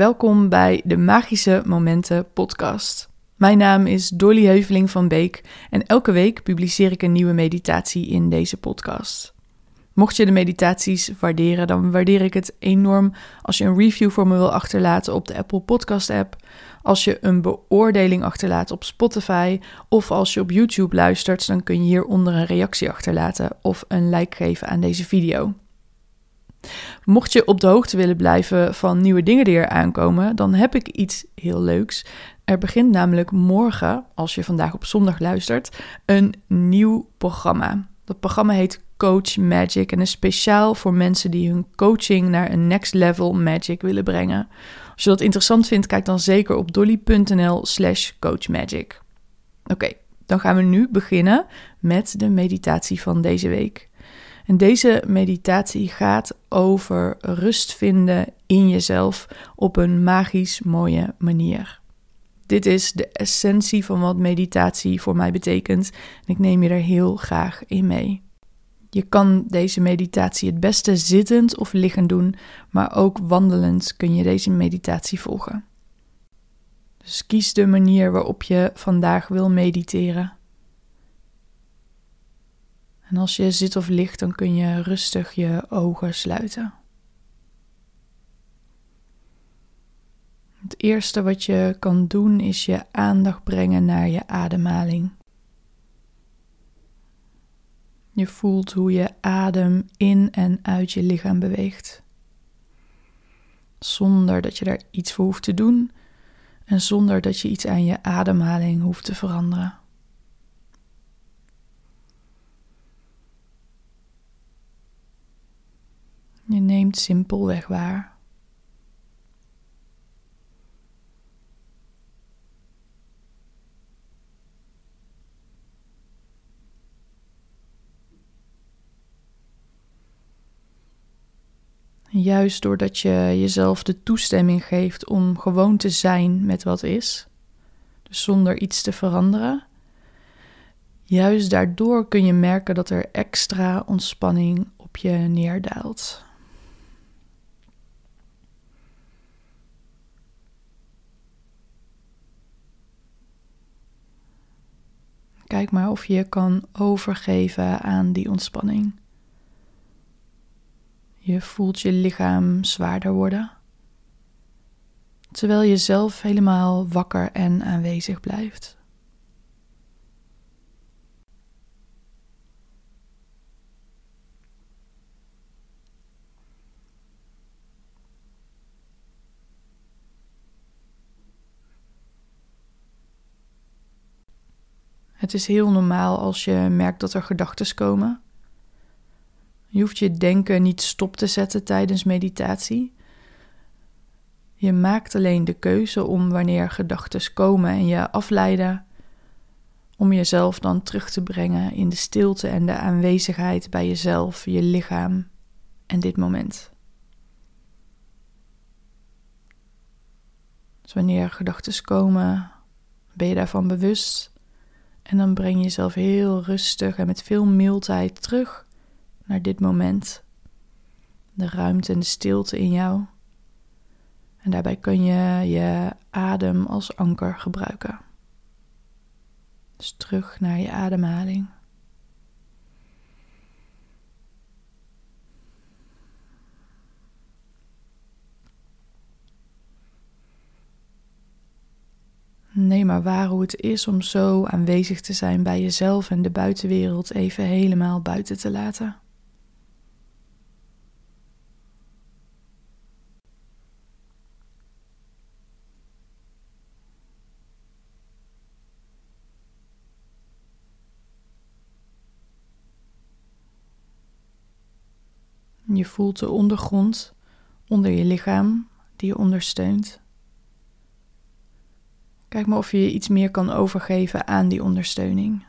Welkom bij de Magische Momenten podcast. Mijn naam is Dolly Heuveling van Beek en elke week publiceer ik een nieuwe meditatie in deze podcast. Mocht je de meditaties waarderen, dan waardeer ik het enorm als je een review voor me wil achterlaten op de Apple Podcast app, als je een beoordeling achterlaat op Spotify of als je op YouTube luistert, dan kun je hieronder een reactie achterlaten of een like geven aan deze video. Mocht je op de hoogte willen blijven van nieuwe dingen die er aankomen, dan heb ik iets heel leuks. Er begint namelijk morgen, als je vandaag op zondag luistert, een nieuw programma. Dat programma heet Coach Magic en is speciaal voor mensen die hun coaching naar een next level magic willen brengen. Als je dat interessant vindt, kijk dan zeker op dolly.nl/slash coachmagic. Oké, dan gaan we nu beginnen met de meditatie van deze week. En deze meditatie gaat over rust vinden in jezelf op een magisch mooie manier. Dit is de essentie van wat meditatie voor mij betekent en ik neem je er heel graag in mee. Je kan deze meditatie het beste zittend of liggend doen, maar ook wandelend kun je deze meditatie volgen. Dus kies de manier waarop je vandaag wil mediteren. En als je zit of ligt, dan kun je rustig je ogen sluiten. Het eerste wat je kan doen is je aandacht brengen naar je ademhaling. Je voelt hoe je adem in en uit je lichaam beweegt. Zonder dat je daar iets voor hoeft te doen en zonder dat je iets aan je ademhaling hoeft te veranderen. Je neemt simpelweg waar. Juist doordat je jezelf de toestemming geeft om gewoon te zijn met wat is, dus zonder iets te veranderen, juist daardoor kun je merken dat er extra ontspanning op je neerdaalt. Kijk maar of je kan overgeven aan die ontspanning. Je voelt je lichaam zwaarder worden, terwijl je zelf helemaal wakker en aanwezig blijft. Het is heel normaal als je merkt dat er gedachten komen. Je hoeft je denken niet stop te zetten tijdens meditatie. Je maakt alleen de keuze om wanneer gedachten komen en je afleiden, om jezelf dan terug te brengen in de stilte en de aanwezigheid bij jezelf, je lichaam en dit moment. Dus wanneer gedachten komen, ben je daarvan bewust en dan breng je jezelf heel rustig en met veel mildheid terug naar dit moment. De ruimte en de stilte in jou. En daarbij kun je je adem als anker gebruiken. Dus terug naar je ademhaling. Neem maar waar hoe het is om zo aanwezig te zijn bij jezelf en de buitenwereld even helemaal buiten te laten. Je voelt de ondergrond onder je lichaam die je ondersteunt. Kijk maar of je je iets meer kan overgeven aan die ondersteuning.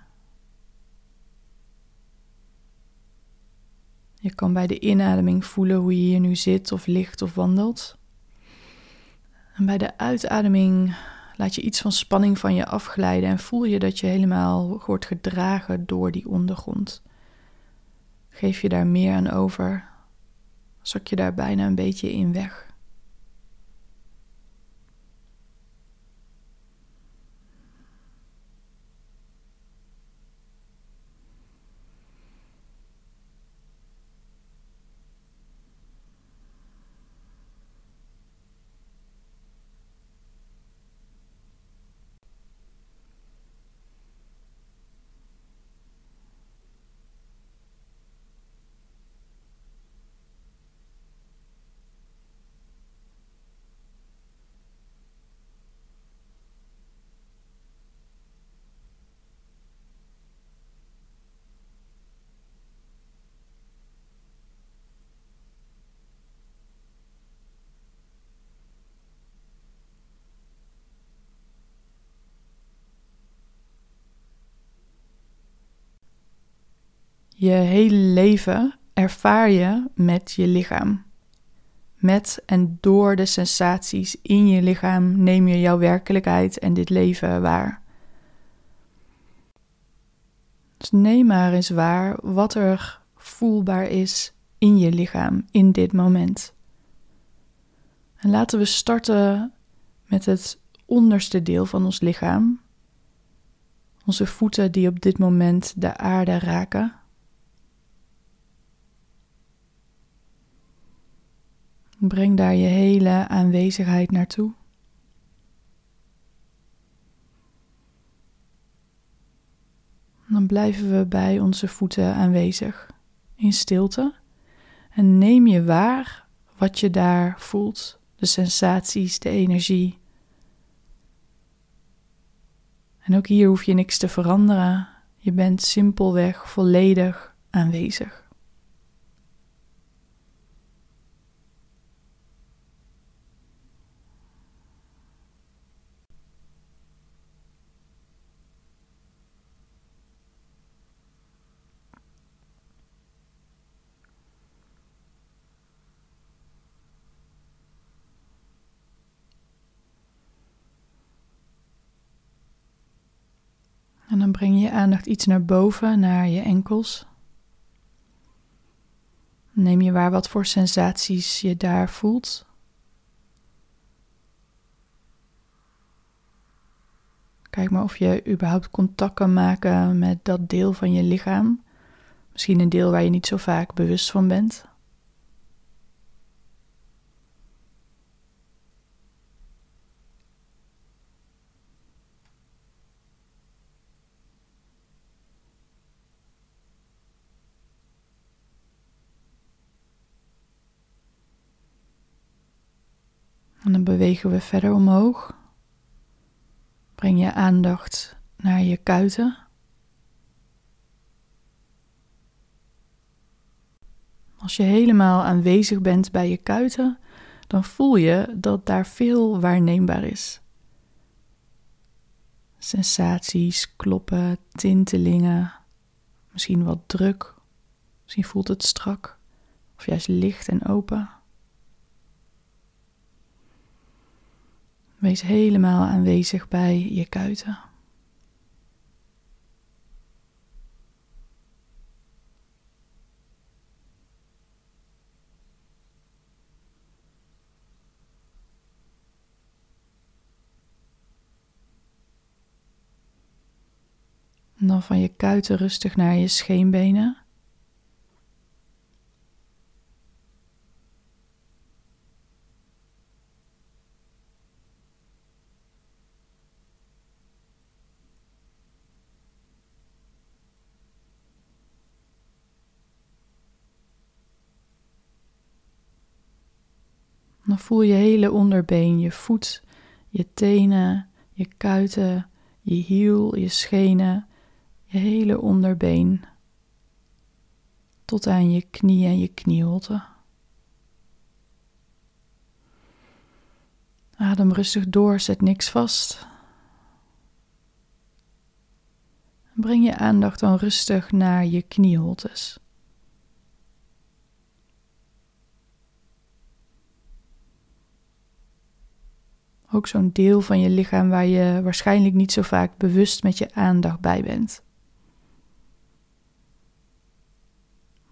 Je kan bij de inademing voelen hoe je hier nu zit of ligt of wandelt. En bij de uitademing laat je iets van spanning van je afglijden en voel je dat je helemaal wordt gedragen door die ondergrond. Geef je daar meer aan over, zak je daar bijna een beetje in weg. Je hele leven ervaar je met je lichaam. Met en door de sensaties in je lichaam neem je jouw werkelijkheid en dit leven waar. Dus neem maar eens waar wat er voelbaar is in je lichaam in dit moment. En laten we starten met het onderste deel van ons lichaam. Onze voeten die op dit moment de aarde raken. Breng daar je hele aanwezigheid naartoe. Dan blijven we bij onze voeten aanwezig in stilte en neem je waar wat je daar voelt, de sensaties, de energie. En ook hier hoef je niks te veranderen. Je bent simpelweg volledig aanwezig. En breng je aandacht iets naar boven, naar je enkels. Neem je waar wat voor sensaties je daar voelt. Kijk maar of je überhaupt contact kan maken met dat deel van je lichaam. Misschien een deel waar je niet zo vaak bewust van bent. En dan bewegen we verder omhoog. Breng je aandacht naar je kuiten. Als je helemaal aanwezig bent bij je kuiten, dan voel je dat daar veel waarneembaar is. Sensaties, kloppen, tintelingen, misschien wat druk, misschien voelt het strak of juist licht en open. Wees helemaal aanwezig bij je kuiten. En dan van je kuiten rustig naar je scheenbenen. Dan voel je hele onderbeen, je voet, je tenen, je kuiten, je hiel, je schenen, je hele onderbeen. Tot aan je knie en je knieholte. Adem rustig door, zet niks vast. Breng je aandacht dan rustig naar je knieholtes. Ook zo'n deel van je lichaam waar je waarschijnlijk niet zo vaak bewust met je aandacht bij bent.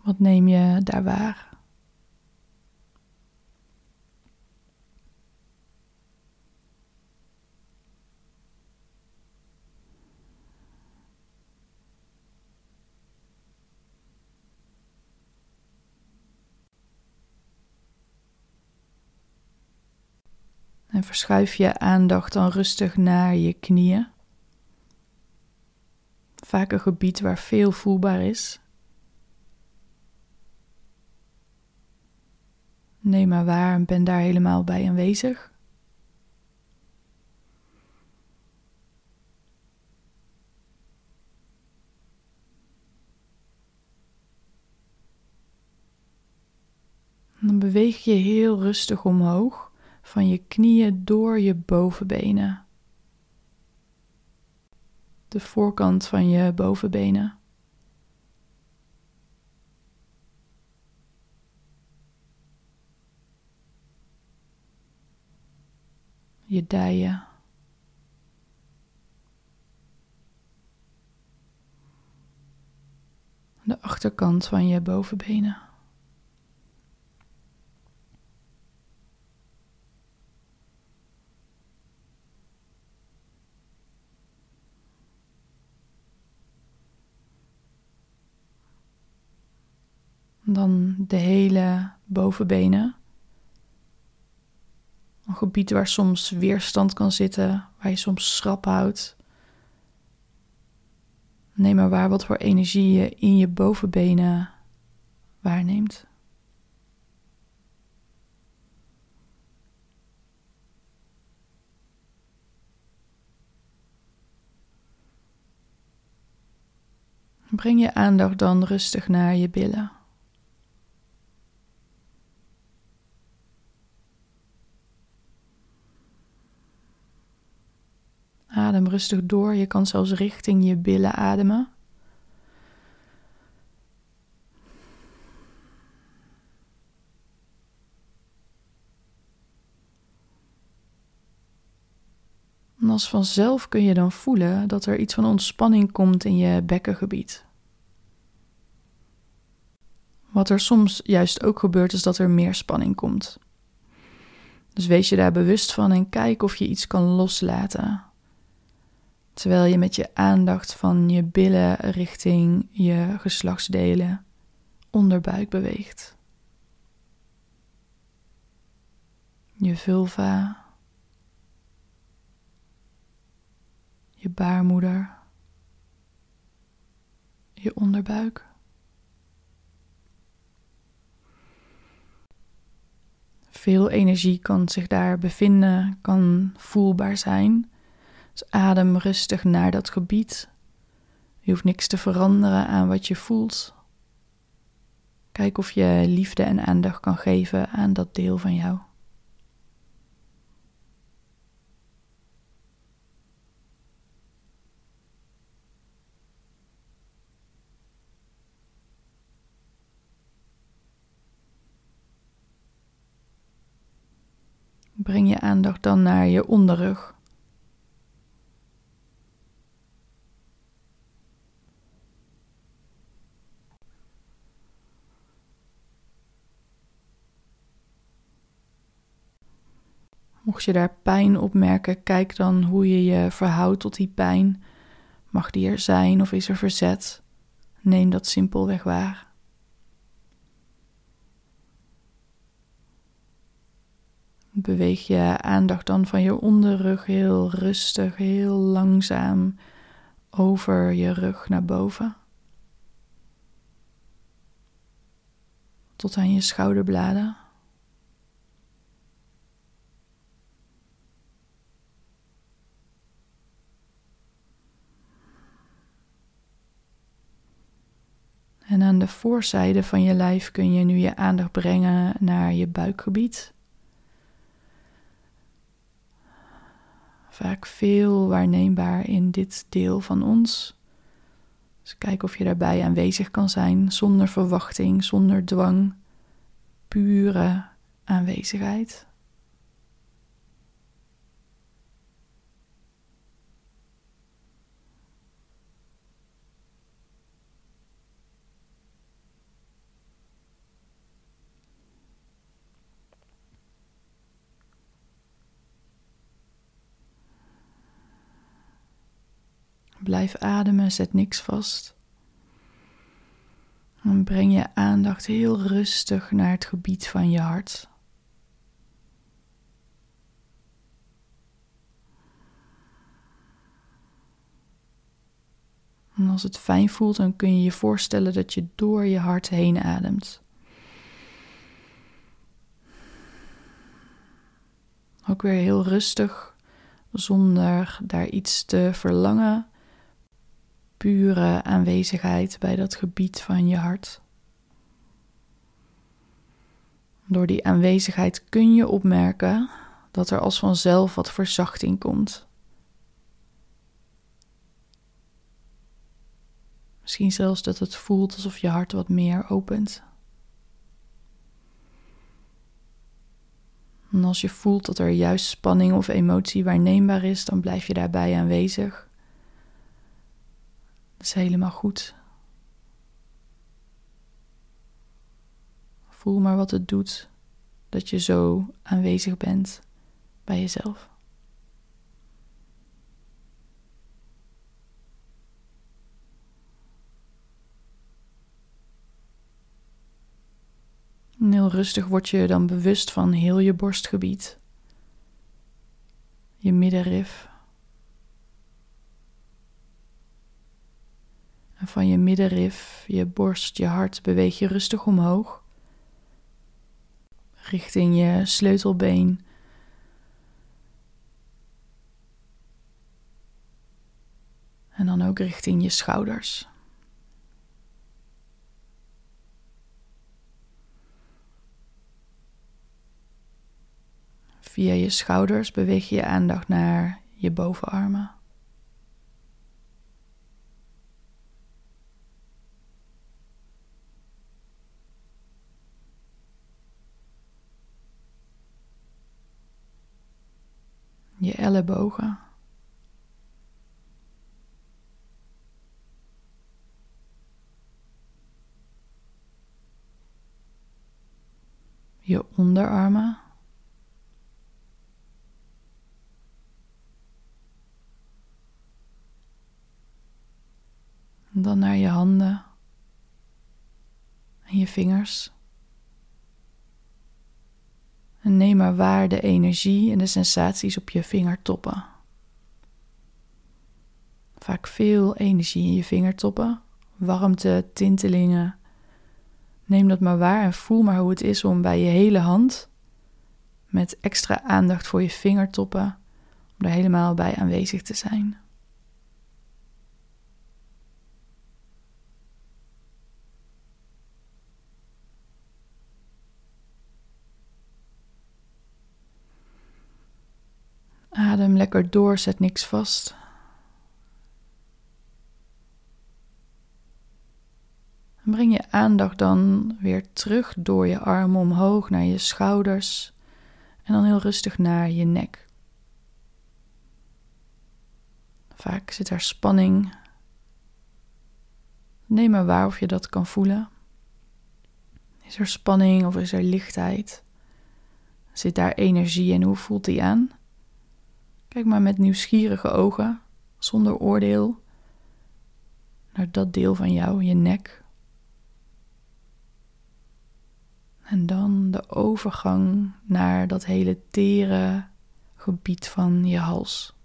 Wat neem je daar waar? En verschuif je aandacht dan rustig naar je knieën. Vaak een gebied waar veel voelbaar is. Neem maar waar en ben daar helemaal bij aanwezig. dan beweeg je heel rustig omhoog van je knieën door je bovenbenen. De voorkant van je bovenbenen. Je dijen. De achterkant van je bovenbenen. De hele bovenbenen. Een gebied waar soms weerstand kan zitten, waar je soms schrap houdt. Neem maar waar wat voor energie je in je bovenbenen waarneemt. Breng je aandacht dan rustig naar je billen. Adem rustig door. Je kan zelfs richting je billen ademen. En als vanzelf kun je dan voelen dat er iets van ontspanning komt in je bekkengebied. Wat er soms juist ook gebeurt, is dat er meer spanning komt. Dus wees je daar bewust van en kijk of je iets kan loslaten terwijl je met je aandacht van je billen richting je geslachtsdelen onderbuik beweegt. Je vulva, je baarmoeder, je onderbuik. Veel energie kan zich daar bevinden, kan voelbaar zijn. Adem rustig naar dat gebied. Je hoeft niks te veranderen aan wat je voelt. Kijk of je liefde en aandacht kan geven aan dat deel van jou. Breng je aandacht dan naar je onderrug. Mocht je daar pijn op merken, kijk dan hoe je je verhoudt tot die pijn. Mag die er zijn of is er verzet? Neem dat simpelweg waar. Beweeg je aandacht dan van je onderrug heel rustig, heel langzaam over je rug naar boven. Tot aan je schouderbladen. En aan de voorzijde van je lijf kun je nu je aandacht brengen naar je buikgebied. Vaak veel waarneembaar in dit deel van ons. Dus kijk of je daarbij aanwezig kan zijn zonder verwachting, zonder dwang. Pure aanwezigheid. Blijf ademen, zet niks vast. En breng je aandacht heel rustig naar het gebied van je hart. En als het fijn voelt, dan kun je je voorstellen dat je door je hart heen ademt. Ook weer heel rustig, zonder daar iets te verlangen pure aanwezigheid bij dat gebied van je hart. Door die aanwezigheid kun je opmerken dat er als vanzelf wat verzachting komt. Misschien zelfs dat het voelt alsof je hart wat meer opent. En als je voelt dat er juist spanning of emotie waarneembaar is, dan blijf je daarbij aanwezig. Dat is helemaal goed. Voel maar wat het doet dat je zo aanwezig bent bij jezelf. En heel rustig word je dan bewust van heel je borstgebied, je middenrif. En van je middenrif, je borst, je hart beweeg je rustig omhoog. Richting je sleutelbeen. En dan ook richting je schouders. Via je schouders beweeg je je aandacht naar je bovenarmen. Je ellebogen. Je onderarmen. dan naar je handen en je vingers. En neem maar waar de energie en de sensaties op je vingertoppen. Vaak veel energie in je vingertoppen, warmte, tintelingen. Neem dat maar waar en voel maar hoe het is om bij je hele hand, met extra aandacht voor je vingertoppen, om er helemaal bij aanwezig te zijn. Adem lekker door, zet niks vast. En breng je aandacht dan weer terug door je armen omhoog naar je schouders en dan heel rustig naar je nek. Vaak zit er spanning. Neem maar waar of je dat kan voelen. Is er spanning of is er lichtheid? Zit daar energie en hoe voelt die aan? Kijk maar met nieuwsgierige ogen, zonder oordeel, naar dat deel van jou, je nek. En dan de overgang naar dat hele tere gebied van je hals.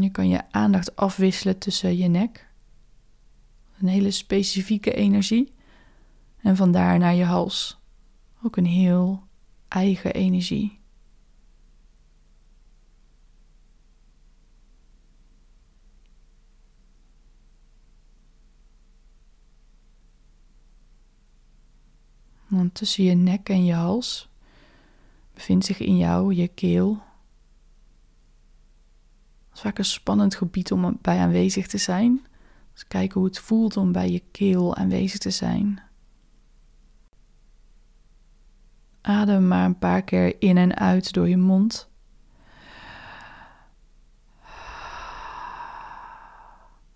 je kan je aandacht afwisselen tussen je nek, een hele specifieke energie, en vandaar naar je hals. Ook een heel eigen energie. Want tussen je nek en je hals bevindt zich in jou je keel. Dat is vaak een spannend gebied om bij aanwezig te zijn. Dus kijken hoe het voelt om bij je keel aanwezig te zijn. Adem maar een paar keer in en uit door je mond.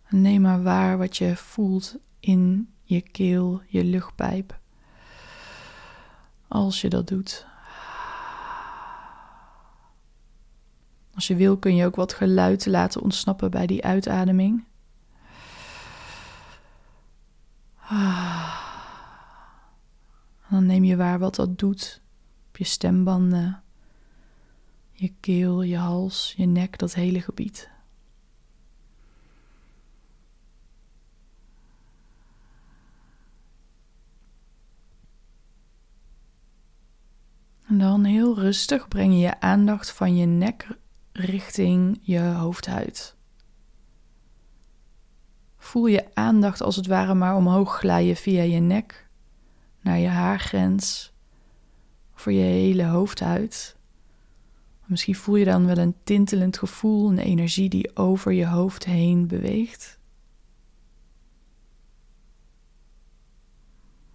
Neem maar waar wat je voelt in je keel, je luchtpijp. Als je dat doet. Als je wil kun je ook wat geluid laten ontsnappen bij die uitademing. Neem je waar wat dat doet op je stembanden, je keel, je hals, je nek, dat hele gebied. En dan heel rustig breng je je aandacht van je nek richting je hoofdhuid. Voel je aandacht als het ware maar omhoog glijden via je nek naar je haargrens, voor je hele hoofdhuid. Misschien voel je dan wel een tintelend gevoel, een energie die over je hoofd heen beweegt.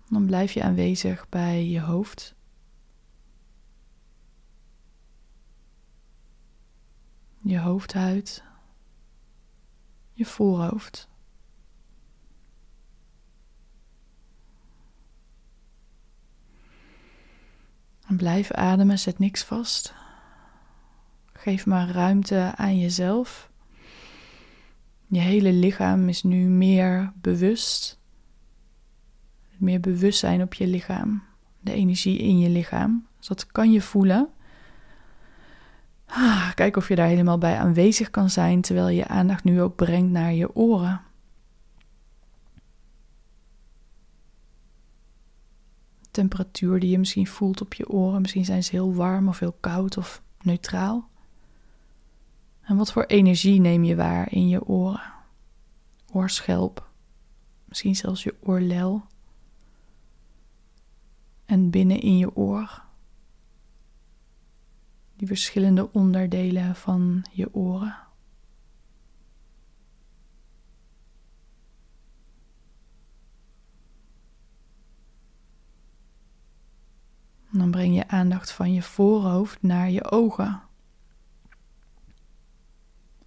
Dan blijf je aanwezig bij je hoofd. Je hoofdhuid. Je voorhoofd. Blijf ademen, zet niks vast. Geef maar ruimte aan jezelf. Je hele lichaam is nu meer bewust. Meer bewustzijn op je lichaam. De energie in je lichaam. Dus dat kan je voelen. Ah, kijk of je daar helemaal bij aanwezig kan zijn terwijl je aandacht nu ook brengt naar je oren. Temperatuur die je misschien voelt op je oren. Misschien zijn ze heel warm of heel koud of neutraal. En wat voor energie neem je waar in je oren? Oorschelp, misschien zelfs je oorlel. En binnen in je oor. Die verschillende onderdelen van je oren. Dan breng je aandacht van je voorhoofd naar je ogen.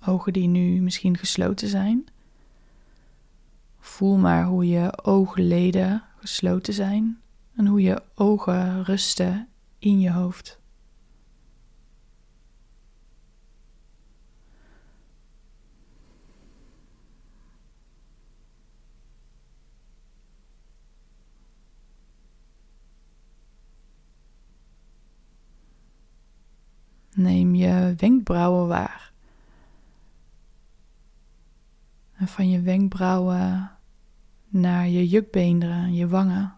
Ogen die nu misschien gesloten zijn. Voel maar hoe je oogleden gesloten zijn en hoe je ogen rusten in je hoofd. Neem je wenkbrauwen waar. En van je wenkbrauwen naar je jukbeenderen, je wangen.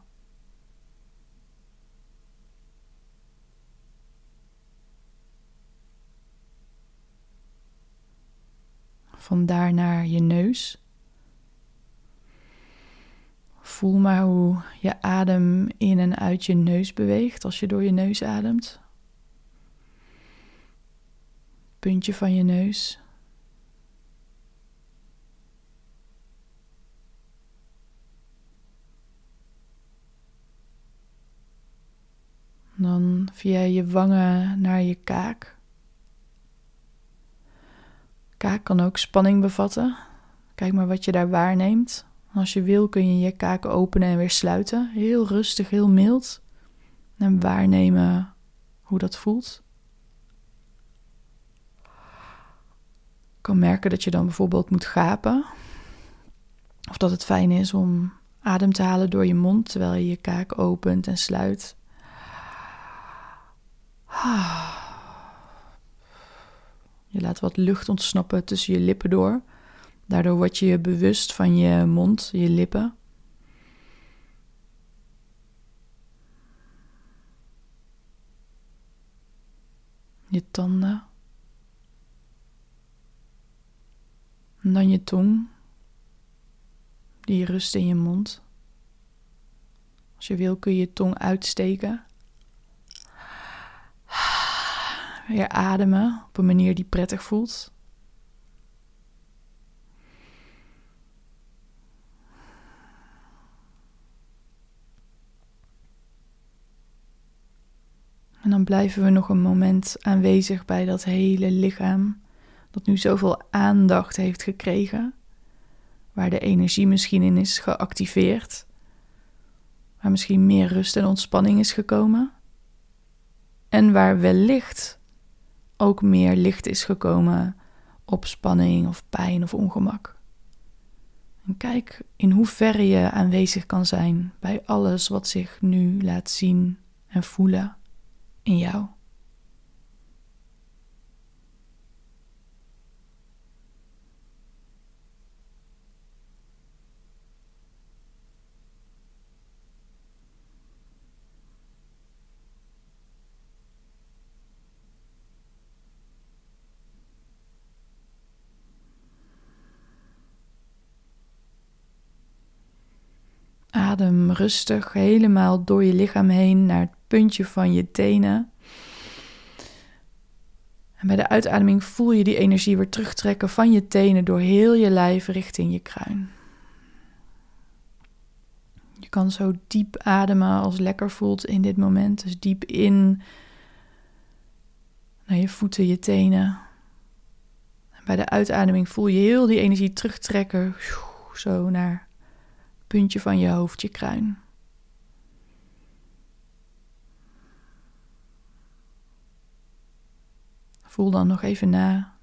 Vandaar naar je neus. Voel maar hoe je adem in en uit je neus beweegt als je door je neus ademt. Puntje van je neus. Dan via je wangen naar je kaak. Kaak kan ook spanning bevatten. Kijk maar wat je daar waarneemt. Als je wil kun je je kaak openen en weer sluiten. Heel rustig, heel mild. En waarnemen hoe dat voelt. Kan merken dat je dan bijvoorbeeld moet gapen. Of dat het fijn is om adem te halen door je mond terwijl je je kaak opent en sluit. Je laat wat lucht ontsnappen tussen je lippen door. Daardoor word je je bewust van je mond, je lippen. Je tanden. En dan je tong, die rust in je mond. Als je wil kun je je tong uitsteken. Weer ademen op een manier die prettig voelt. En dan blijven we nog een moment aanwezig bij dat hele lichaam dat nu zoveel aandacht heeft gekregen, waar de energie misschien in is geactiveerd, waar misschien meer rust en ontspanning is gekomen, en waar wellicht ook meer licht is gekomen op spanning of pijn of ongemak. En kijk in hoeverre je aanwezig kan zijn bij alles wat zich nu laat zien en voelen in jou. Adem rustig helemaal door je lichaam heen naar het puntje van je tenen. En bij de uitademing voel je die energie weer terugtrekken van je tenen door heel je lijf richting je kruin. Je kan zo diep ademen als lekker voelt in dit moment. Dus diep in naar je voeten, je tenen. En bij de uitademing voel je heel die energie terugtrekken. Zo naar puntje van je hoofd, je kruin. Voel dan nog even na.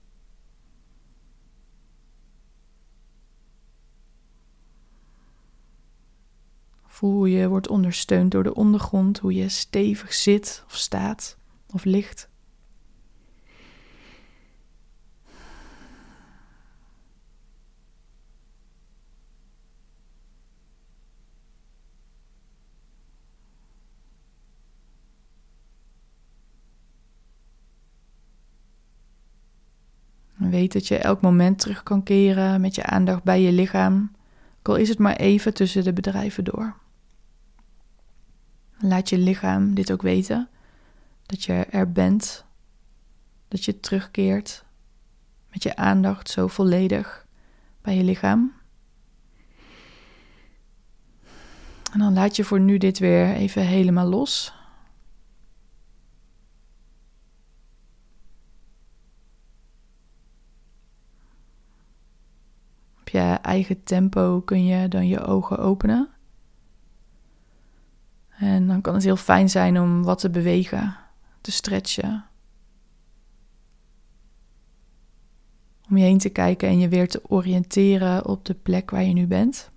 Voel hoe je wordt ondersteund door de ondergrond, hoe je stevig zit of staat of ligt. Weet dat je elk moment terug kan keren met je aandacht bij je lichaam, ook al is het maar even tussen de bedrijven door. Laat je lichaam dit ook weten, dat je er bent, dat je terugkeert met je aandacht zo volledig bij je lichaam. En dan laat je voor nu dit weer even helemaal los. Je eigen tempo kun je dan je ogen openen. En dan kan het heel fijn zijn om wat te bewegen, te stretchen. Om je heen te kijken en je weer te oriënteren op de plek waar je nu bent.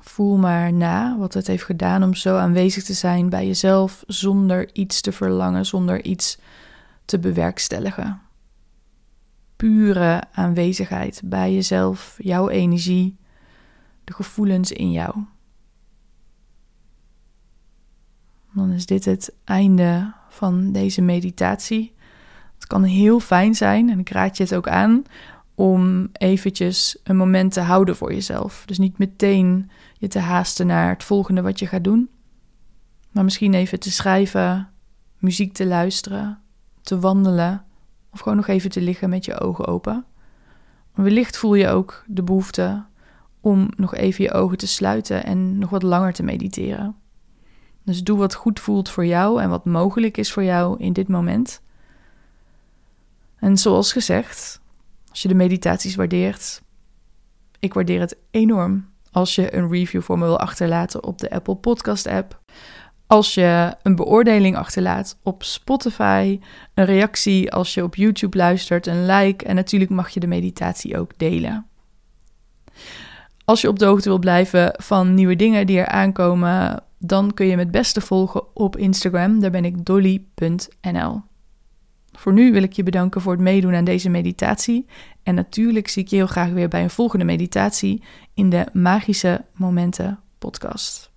Voel maar na wat het heeft gedaan om zo aanwezig te zijn bij jezelf zonder iets te verlangen, zonder iets te bewerkstelligen pure aanwezigheid bij jezelf, jouw energie, de gevoelens in jou. Dan is dit het einde van deze meditatie. Het kan heel fijn zijn en ik raad je het ook aan om eventjes een moment te houden voor jezelf. Dus niet meteen je te haasten naar het volgende wat je gaat doen, maar misschien even te schrijven, muziek te luisteren, te wandelen of gewoon nog even te liggen met je ogen open. Wellicht voel je ook de behoefte om nog even je ogen te sluiten en nog wat langer te mediteren. Dus doe wat goed voelt voor jou en wat mogelijk is voor jou in dit moment. En zoals gezegd, als je de meditaties waardeert, ik waardeer het enorm als je een review voor me wil achterlaten op de Apple Podcast app als je een beoordeling achterlaat op Spotify, een reactie als je op YouTube luistert, een like en natuurlijk mag je de meditatie ook delen. Als je op de hoogte wilt blijven van nieuwe dingen die er aankomen, dan kun je me het beste volgen op Instagram. Daar ben ik dolly.nl. Voor nu wil ik je bedanken voor het meedoen aan deze meditatie. En natuurlijk zie ik je heel graag weer bij een volgende meditatie in de Magische Momenten podcast.